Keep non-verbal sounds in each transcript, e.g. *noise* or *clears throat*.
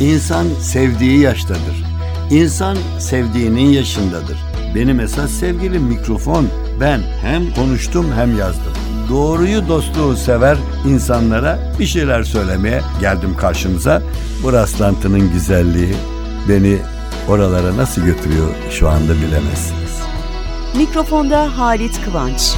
İnsan sevdiği yaştadır. İnsan sevdiğinin yaşındadır. Benim esas sevgilim mikrofon. Ben hem konuştum hem yazdım. Doğruyu dostluğu sever insanlara bir şeyler söylemeye geldim karşınıza. Bu rastlantının güzelliği beni oralara nasıl götürüyor şu anda bilemezsiniz. Mikrofonda Halit Kıvanç.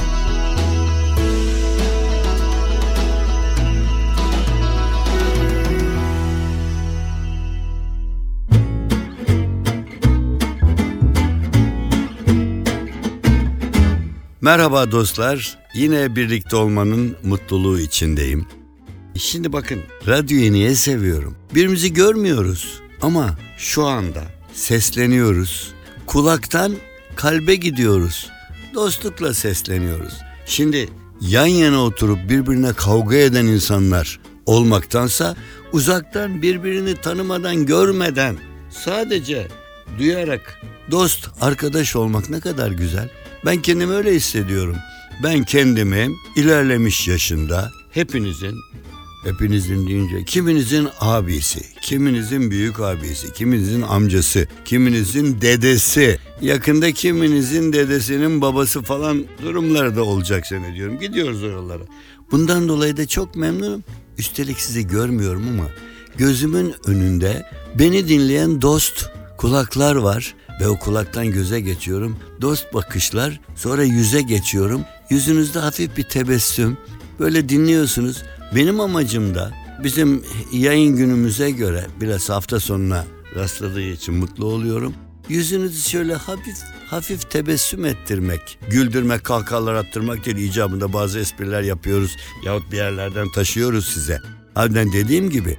Merhaba dostlar. Yine birlikte olmanın mutluluğu içindeyim. Şimdi bakın radyoyu niye seviyorum? Birbirimizi görmüyoruz ama şu anda sesleniyoruz. Kulaktan kalbe gidiyoruz. Dostlukla sesleniyoruz. Şimdi yan yana oturup birbirine kavga eden insanlar olmaktansa uzaktan birbirini tanımadan görmeden sadece duyarak dost arkadaş olmak ne kadar güzel. Ben kendimi öyle hissediyorum. Ben kendimi ilerlemiş yaşında hepinizin Hepinizin deyince kiminizin abisi, kiminizin büyük abisi, kiminizin amcası, kiminizin dedesi, yakında kiminizin dedesinin babası falan durumları da olacak zannediyorum. Gidiyoruz oralara. Bundan dolayı da çok memnunum. Üstelik sizi görmüyorum ama gözümün önünde beni dinleyen dost kulaklar var ve o kulaktan göze geçiyorum. Dost bakışlar, sonra yüze geçiyorum. Yüzünüzde hafif bir tebessüm. Böyle dinliyorsunuz. Benim amacım da bizim yayın günümüze göre biraz hafta sonuna rastladığı için mutlu oluyorum. Yüzünüzü şöyle hafif hafif tebessüm ettirmek, güldürmek, kahkahalar attırmak değil icabında bazı espriler yapıyoruz yahut bir yerlerden taşıyoruz size. Harbiden dediğim gibi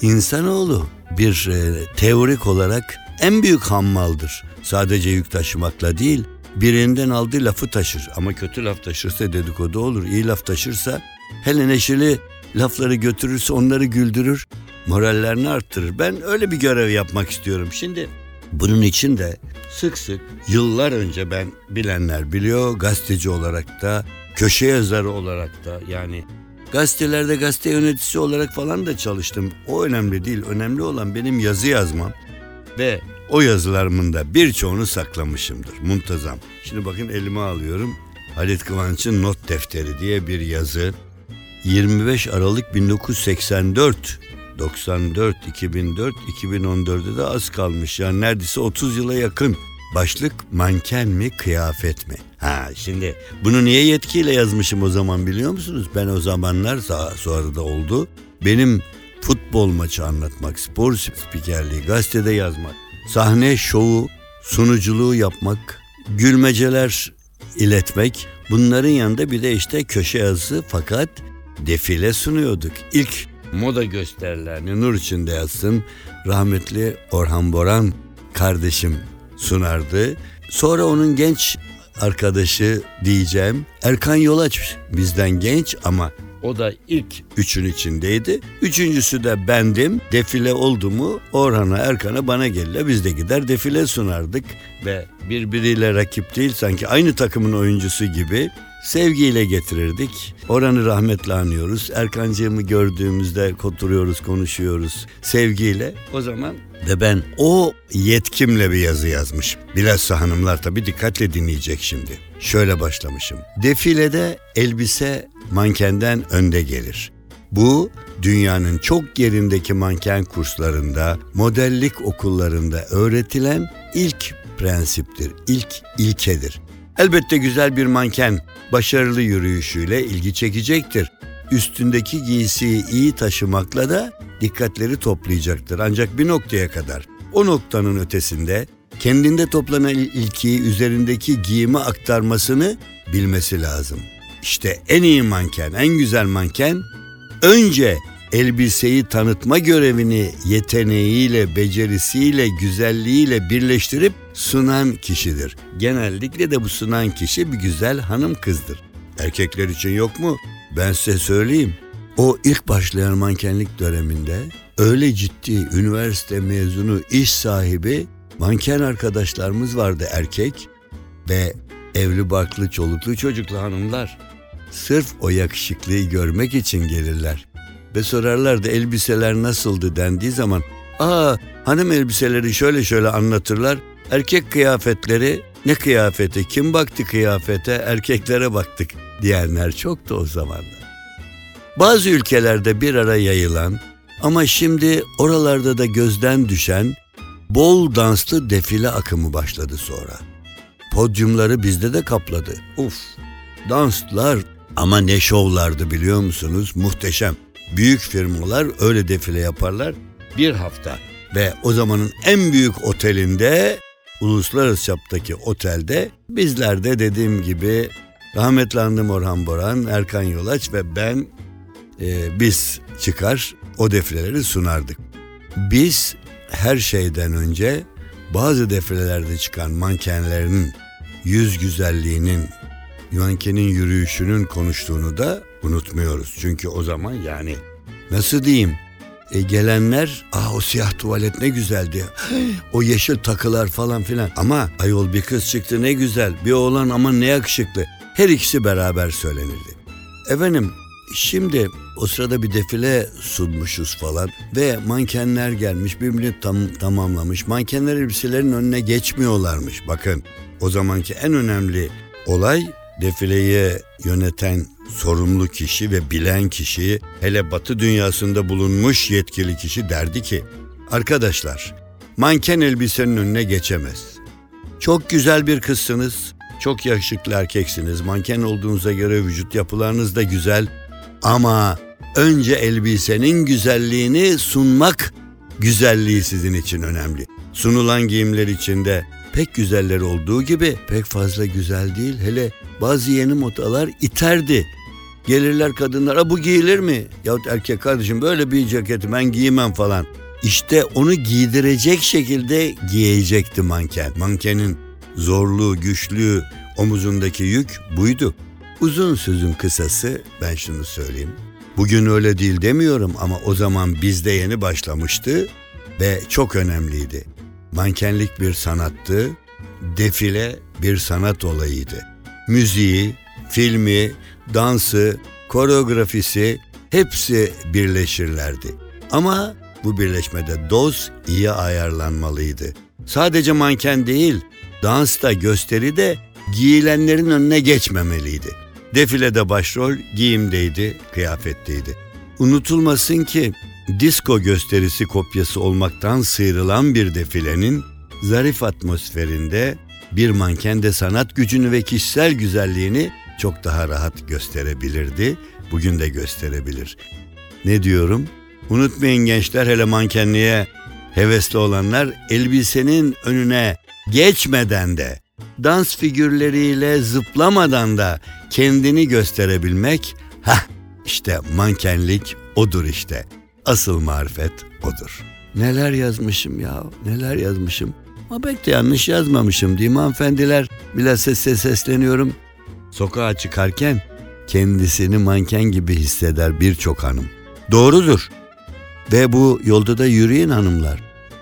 insanoğlu bir e, teorik olarak en büyük hammaldır. Sadece yük taşımakla değil, birinden aldığı lafı taşır. Ama kötü laf taşırsa dedikodu olur. İyi laf taşırsa hele neşeli lafları götürürse onları güldürür, morallerini arttırır. Ben öyle bir görev yapmak istiyorum. Şimdi bunun için de sık sık yıllar önce ben bilenler biliyor gazeteci olarak da köşe yazarı olarak da yani gazetelerde gazete yöneticisi olarak falan da çalıştım. O önemli değil. Önemli olan benim yazı yazmam ve o yazılarımın da birçoğunu saklamışımdır. Muntazam. Şimdi bakın elime alıyorum. Halit Kıvanç'ın not defteri diye bir yazı. 25 Aralık 1984 94 2004 2014'de de az kalmış yani neredeyse 30 yıla yakın. Başlık manken mi kıyafet mi? Ha şimdi bunu niye yetkiyle yazmışım o zaman biliyor musunuz? Ben o zamanlar sonra da oldu. Benim futbol maçı anlatmak, spor spikerliği, gazetede yazmak, sahne şovu, sunuculuğu yapmak, gülmeceler iletmek. Bunların yanında bir de işte köşe yazısı fakat defile sunuyorduk. İlk moda gösterilerini nur içinde yazsın rahmetli Orhan Boran kardeşim sunardı. Sonra onun genç arkadaşı diyeceğim Erkan Yolaç bizden genç ama o da ilk üçün içindeydi. Üçüncüsü de bendim. Defile oldu mu Orhan'a, Erkan'a bana gelirler. Biz de gider defile sunardık ve birbiriyle rakip değil sanki aynı takımın oyuncusu gibi sevgiyle getirirdik. Oranı rahmetle anıyoruz. Erkancığımı gördüğümüzde oturuyoruz, konuşuyoruz sevgiyle. O zaman ve ben o yetkimle bir yazı yazmışım. Bilhassa hanımlar tabii dikkatle dinleyecek şimdi. Şöyle başlamışım. Defilede elbise mankenden önde gelir. Bu dünyanın çok yerindeki manken kurslarında, modellik okullarında öğretilen ilk prensiptir, ilk ilkedir. Elbette güzel bir manken başarılı yürüyüşüyle ilgi çekecektir. Üstündeki giysiyi iyi taşımakla da dikkatleri toplayacaktır ancak bir noktaya kadar. O noktanın ötesinde kendinde toplanan ilkiyi üzerindeki giyime aktarmasını bilmesi lazım. İşte en iyi manken, en güzel manken önce elbiseyi tanıtma görevini yeteneğiyle, becerisiyle, güzelliğiyle birleştirip sunan kişidir. Genellikle de bu sunan kişi bir güzel hanım kızdır. Erkekler için yok mu? Ben size söyleyeyim. O ilk başlayan mankenlik döneminde öyle ciddi üniversite mezunu iş sahibi manken arkadaşlarımız vardı erkek ve evli barklı çoluklu çocuklu hanımlar. Sırf o yakışıklıyı görmek için gelirler. Ve sorarlardı elbiseler nasıldı dendiği zaman Aa hanım elbiseleri şöyle şöyle anlatırlar. Erkek kıyafetleri ne kıyafeti kim baktı kıyafete erkeklere baktık diyenler çoktu o zamanlar. Bazı ülkelerde bir ara yayılan ama şimdi oralarda da gözden düşen bol danslı defile akımı başladı sonra. Podyumları bizde de kapladı. Uf, danslar ama ne şovlardı biliyor musunuz? Muhteşem. Büyük firmalar öyle defile yaparlar bir hafta. Ve o zamanın en büyük otelinde, uluslararası çaptaki otelde bizler de dediğim gibi rahmetli Andım Orhan Boran, Erkan Yolaç ve ben e, biz çıkar o defileleri sunardık. Biz her şeyden önce bazı defilelerde çıkan mankenlerin yüz güzelliğinin, mankenin yürüyüşünün konuştuğunu da unutmuyoruz. Çünkü o zaman yani nasıl diyeyim e, gelenler aa o siyah tuvalet ne güzeldi. o yeşil takılar falan filan. Ama ayol bir kız çıktı ne güzel. Bir oğlan ama ne yakışıklı. Her ikisi beraber söylenirdi. Efendim Şimdi o sırada bir defile sunmuşuz falan ve mankenler gelmiş birbirini tam, tamamlamış. Mankenler elbiselerin önüne geçmiyorlarmış. Bakın o zamanki en önemli olay defileyi yöneten sorumlu kişi ve bilen kişi hele batı dünyasında bulunmuş yetkili kişi derdi ki arkadaşlar manken elbisenin önüne geçemez. Çok güzel bir kızsınız, çok yakışıklı erkeksiniz. Manken olduğunuza göre vücut yapılarınız da güzel. Ama önce elbisenin güzelliğini sunmak güzelliği sizin için önemli. Sunulan giyimler içinde pek güzeller olduğu gibi pek fazla güzel değil. Hele bazı yeni modalar iterdi. Gelirler kadınlara bu giyilir mi? Yahut erkek kardeşim böyle bir ceketi ben giymem falan. İşte onu giydirecek şekilde giyecekti manken. Mankenin zorluğu, güçlüğü, omuzundaki yük buydu. Uzun sözün kısası ben şunu söyleyeyim. Bugün öyle değil demiyorum ama o zaman bizde yeni başlamıştı ve çok önemliydi. Mankenlik bir sanattı, defile bir sanat olayıydı. Müziği, filmi, dansı, koreografisi hepsi birleşirlerdi. Ama bu birleşmede doz iyi ayarlanmalıydı. Sadece manken değil, dansta, gösteride giyilenlerin önüne geçmemeliydi. Defilede başrol giyimdeydi, kıyafetteydi. Unutulmasın ki disco gösterisi kopyası olmaktan sıyrılan bir defilenin zarif atmosferinde bir manken de sanat gücünü ve kişisel güzelliğini çok daha rahat gösterebilirdi. Bugün de gösterebilir. Ne diyorum? Unutmayın gençler hele mankenliğe hevesli olanlar elbisenin önüne geçmeden de dans figürleriyle zıplamadan da kendini gösterebilmek, ha işte mankenlik odur işte. Asıl marifet odur. Neler yazmışım ya, neler yazmışım. Ama pek de yanlış yazmamışım mi hanımefendiler? Biraz sesle sesleniyorum. Sokağa çıkarken kendisini manken gibi hisseder birçok hanım. Doğrudur. Ve bu yolda da yürüyen hanımlar.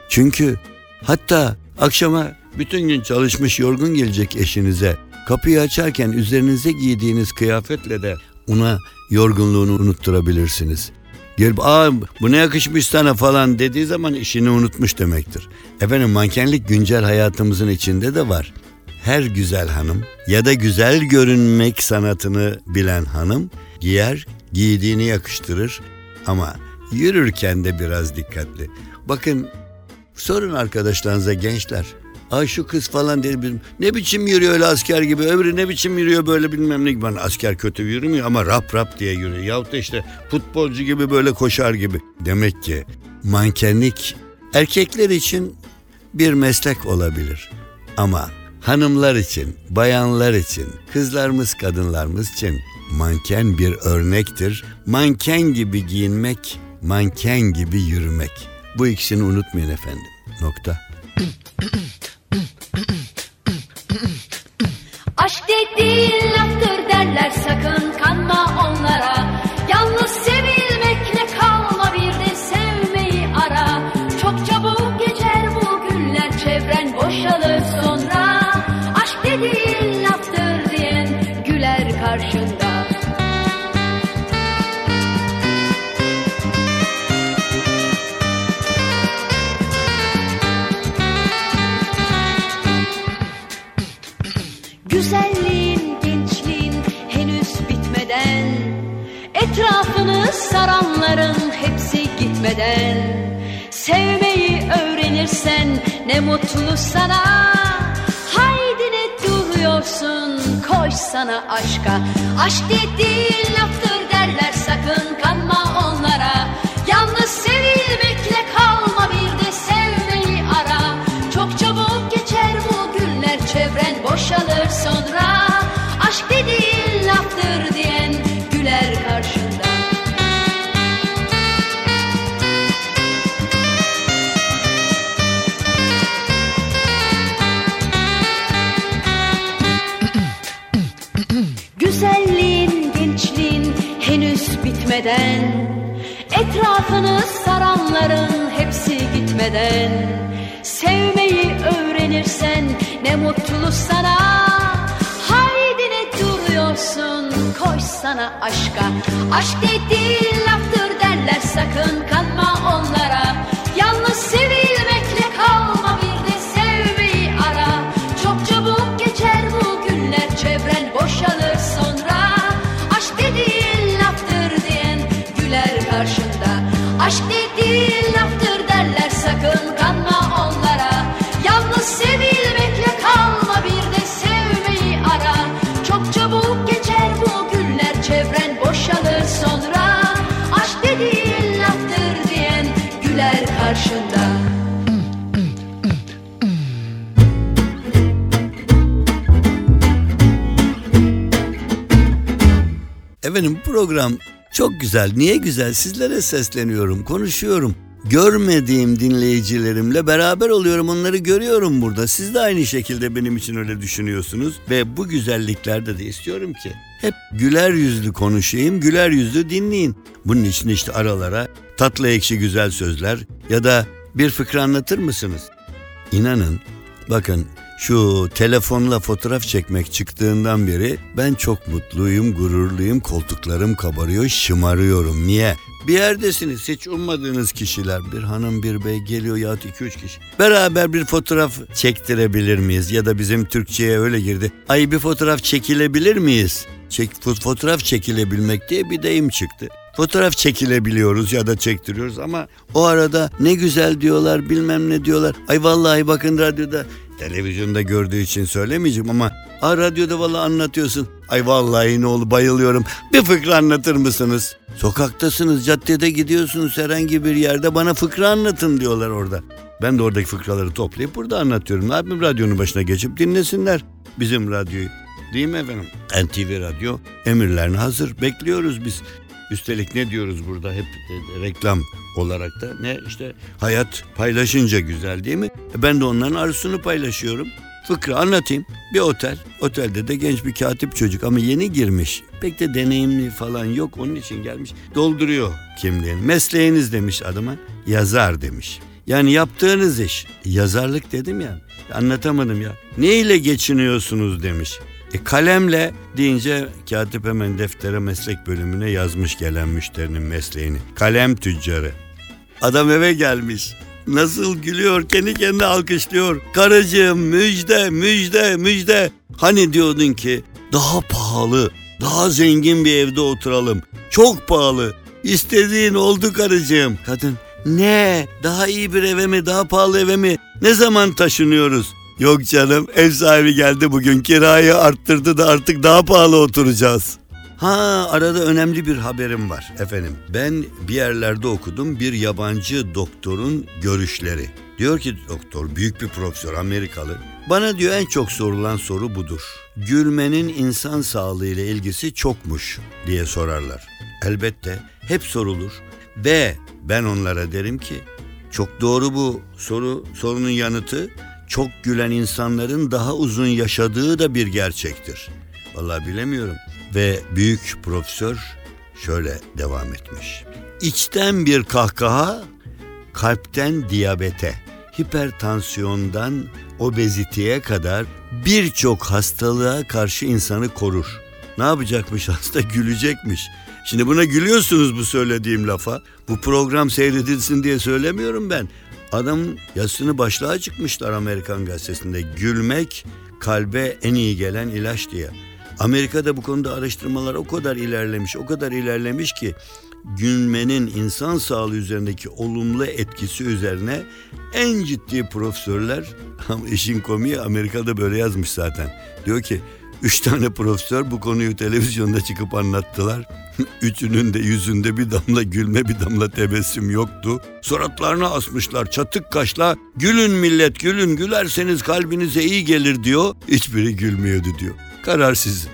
Çünkü hatta akşama bütün gün çalışmış yorgun gelecek eşinize kapıyı açarken üzerinize giydiğiniz kıyafetle de ona yorgunluğunu unutturabilirsiniz. Gelip aa bu ne yakışmış sana falan dediği zaman işini unutmuş demektir. Efendim mankenlik güncel hayatımızın içinde de var. Her güzel hanım ya da güzel görünmek sanatını bilen hanım giyer, giydiğini yakıştırır ama yürürken de biraz dikkatli. Bakın sorun arkadaşlarınıza gençler Ay şu kız falan dedi. Ne biçim yürüyor öyle asker gibi. Öbürü ne biçim yürüyor böyle bilmem ne gibi. Asker kötü yürümüyor ama rap rap diye yürüyor. Yahut da işte futbolcu gibi böyle koşar gibi. Demek ki mankenlik erkekler için bir meslek olabilir. Ama hanımlar için, bayanlar için, kızlarımız, kadınlarımız için manken bir örnektir. Manken gibi giyinmek, manken gibi yürümek. Bu ikisini unutmayın efendim. Nokta. *clears throat* Güzelliğin, gençliğin henüz bitmeden Etrafını saranların hepsi gitmeden. Sevmeyi öğrenirsen ne mutlu sana. Haydi ne duruyorsun koş sana aşka. Aşk dediğin laftır gitmeden Sevmeyi öğrenirsen ne mutlu sana. Haydi ne duruyorsun koş sana aşka. Aşk dediğin laftır derler sakın kanma Efendim program çok güzel. Niye güzel? Sizlere sesleniyorum, konuşuyorum. Görmediğim dinleyicilerimle beraber oluyorum. Onları görüyorum burada. Siz de aynı şekilde benim için öyle düşünüyorsunuz. Ve bu güzelliklerde de istiyorum ki hep güler yüzlü konuşayım, güler yüzlü dinleyin. Bunun için işte aralara tatlı ekşi güzel sözler ya da bir fıkra anlatır mısınız? İnanın bakın şu telefonla fotoğraf çekmek çıktığından beri ben çok mutluyum, gururluyum, koltuklarım kabarıyor, şımarıyorum. Niye? Bir yerdesiniz hiç ummadığınız kişiler bir hanım bir bey geliyor ya 2-3 kişi. Beraber bir fotoğraf çektirebilir miyiz? Ya da bizim Türkçe'ye öyle girdi. Ay bir fotoğraf çekilebilir miyiz? Çek, fo- fotoğraf çekilebilmek diye bir deyim çıktı. Fotoğraf çekilebiliyoruz ya da çektiriyoruz ama o arada ne güzel diyorlar bilmem ne diyorlar. Ay vallahi bakın radyoda televizyonda gördüğü için söylemeyeceğim ama a radyoda vallahi anlatıyorsun. Ay vallahi ne oldu bayılıyorum. Bir fıkra anlatır mısınız? Sokaktasınız, caddede gidiyorsunuz herhangi bir yerde bana fıkra anlatın diyorlar orada. Ben de oradaki fıkraları toplayıp burada anlatıyorum. Ne yapayım radyonun başına geçip dinlesinler bizim radyoyu. Değil mi efendim? NTV Radyo emirlerine hazır. Bekliyoruz biz. Üstelik ne diyoruz burada hep e, reklam olarak da ne işte hayat paylaşınca güzel değil mi? E, Ben de onların arzusunu paylaşıyorum. Fıkra anlatayım. Bir otel. Otelde de genç bir katip çocuk ama yeni girmiş. Pek de deneyimli falan yok. Onun için gelmiş. Dolduruyor kimliğini. Mesleğiniz demiş adama. Yazar demiş. Yani yaptığınız iş. Yazarlık dedim ya. Anlatamadım ya. Ne ile geçiniyorsunuz demiş. E kalemle deyince katip hemen deftere meslek bölümüne yazmış gelen müşterinin mesleğini. Kalem tüccarı. Adam eve gelmiş. Nasıl gülüyor kendi kendine alkışlıyor. Karıcığım müjde müjde müjde. Hani diyordun ki daha pahalı daha zengin bir evde oturalım. Çok pahalı. İstediğin oldu karıcığım. Kadın ne daha iyi bir eve mi daha pahalı eve mi ne zaman taşınıyoruz? Yok canım ev sahibi geldi bugün kirayı arttırdı da artık daha pahalı oturacağız. Ha arada önemli bir haberim var efendim. Ben bir yerlerde okudum bir yabancı doktorun görüşleri. Diyor ki doktor büyük bir profesör Amerikalı. Bana diyor en çok sorulan soru budur. Gülmenin insan sağlığı ile ilgisi çokmuş diye sorarlar. Elbette hep sorulur ve ben onlara derim ki çok doğru bu soru sorunun yanıtı çok gülen insanların daha uzun yaşadığı da bir gerçektir. Vallahi bilemiyorum. Ve büyük profesör şöyle devam etmiş. İçten bir kahkaha kalpten diyabete, hipertansiyondan obeziteye kadar birçok hastalığa karşı insanı korur. Ne yapacakmış *laughs* hasta gülecekmiş. Şimdi buna gülüyorsunuz bu söylediğim lafa. Bu program seyredilsin diye söylemiyorum ben. Adam yazısını başlığa çıkmışlar Amerikan gazetesinde. Gülmek kalbe en iyi gelen ilaç diye. Amerika'da bu konuda araştırmalar o kadar ilerlemiş, o kadar ilerlemiş ki gülmenin insan sağlığı üzerindeki olumlu etkisi üzerine en ciddi profesörler *laughs* işin komiği Amerika'da böyle yazmış zaten. Diyor ki üç tane profesör bu konuyu televizyonda çıkıp anlattılar. *laughs* Üçünün de yüzünde bir damla gülme bir damla tebessüm yoktu. Suratlarına asmışlar çatık kaşla gülün millet gülün gülerseniz kalbinize iyi gelir diyor. Hiçbiri gülmüyordu diyor. Karar sizin.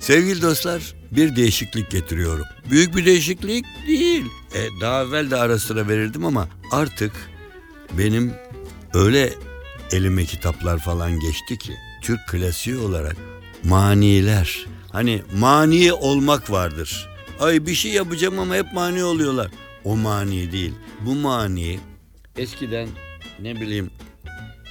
Sevgili dostlar bir değişiklik getiriyorum. Büyük bir değişiklik değil. E, daha evvel de ara sıra verirdim ama artık benim öyle elime kitaplar falan geçti ki Türk klasiği olarak maniler. Hani mani olmak vardır. Ay bir şey yapacağım ama hep mani oluyorlar. O mani değil. Bu mani eskiden ne bileyim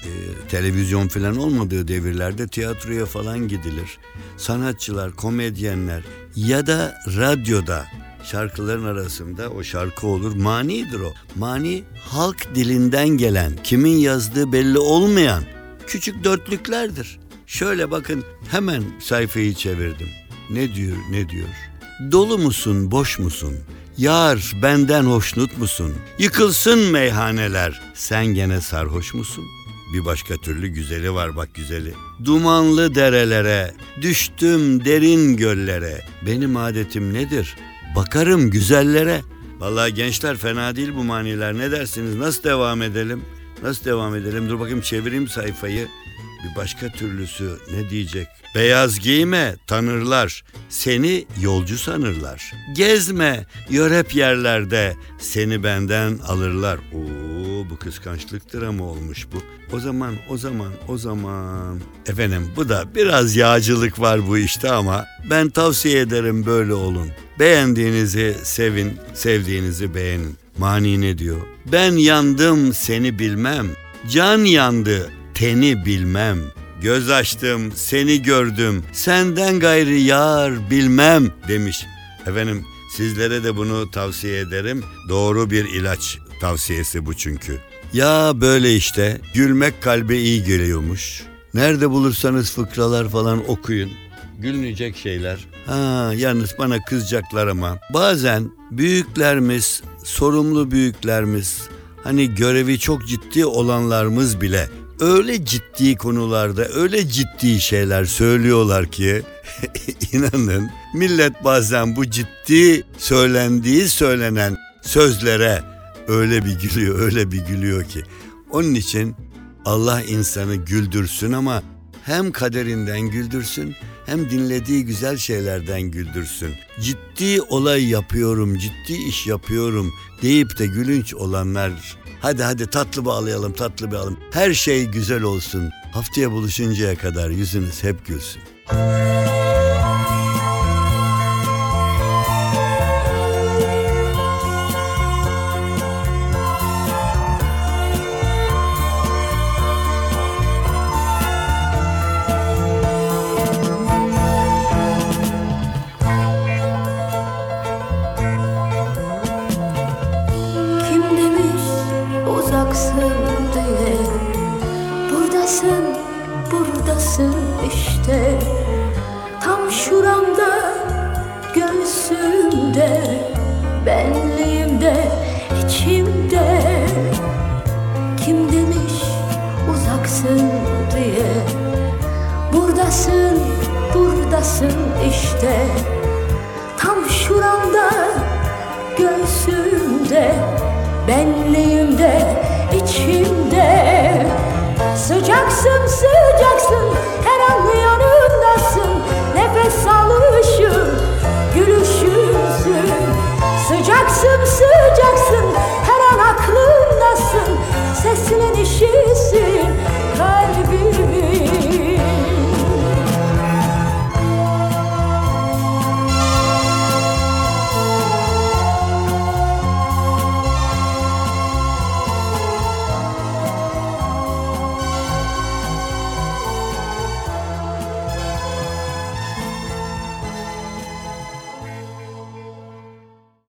e, televizyon falan olmadığı devirlerde tiyatroya falan gidilir. Sanatçılar, komedyenler ya da radyoda şarkıların arasında o şarkı olur. Manidir o. Mani halk dilinden gelen, kimin yazdığı belli olmayan küçük dörtlüklerdir. Şöyle bakın hemen sayfayı çevirdim. Ne diyor, ne diyor? Dolu musun, boş musun? Yar benden hoşnut musun? Yıkılsın meyhaneler. Sen gene sarhoş musun? Bir başka türlü güzeli var bak güzeli. Dumanlı derelere, düştüm derin göllere. Benim adetim nedir? Bakarım güzellere. Vallahi gençler fena değil bu maniler. Ne dersiniz? Nasıl devam edelim? Nasıl devam edelim? Dur bakayım çevireyim sayfayı. Bir başka türlüsü ne diyecek? Beyaz giyme tanırlar, seni yolcu sanırlar. Gezme, yör hep yerlerde, seni benden alırlar. Oo bu kıskançlıktır ama olmuş bu. O zaman, o zaman, o zaman. Efendim bu da biraz yağcılık var bu işte ama ben tavsiye ederim böyle olun. Beğendiğinizi sevin, sevdiğinizi beğenin. Mani ne diyor? Ben yandım seni bilmem. Can yandı teni bilmem. Göz açtım, seni gördüm. Senden gayrı yar bilmem demiş. Efendim sizlere de bunu tavsiye ederim. Doğru bir ilaç tavsiyesi bu çünkü. Ya böyle işte gülmek kalbe iyi geliyormuş. Nerede bulursanız fıkralar falan okuyun. Gülünecek şeyler. Ha yalnız bana kızacaklar ama. Bazen büyüklerimiz, sorumlu büyüklerimiz, hani görevi çok ciddi olanlarımız bile öyle ciddi konularda öyle ciddi şeyler söylüyorlar ki *laughs* inanın millet bazen bu ciddi söylendiği söylenen sözlere öyle bir gülüyor öyle bir gülüyor ki. Onun için Allah insanı güldürsün ama hem kaderinden güldürsün hem dinlediği güzel şeylerden güldürsün. Ciddi olay yapıyorum, ciddi iş yapıyorum deyip de gülünç olanlar Hadi hadi tatlı bağlayalım tatlı bağlayalım. Her şey güzel olsun. Haftaya buluşuncaya kadar yüzünüz hep gülsün. Uzaksın diye işte. Tam şuramda, göğsümde Benliğimde, içimde. Kim demiş uzaksın diye. Buradasın, buradasın işte. Tam şuramda, göğsümde, benliğimde, içimde. Sıcaksın, sıcaksın,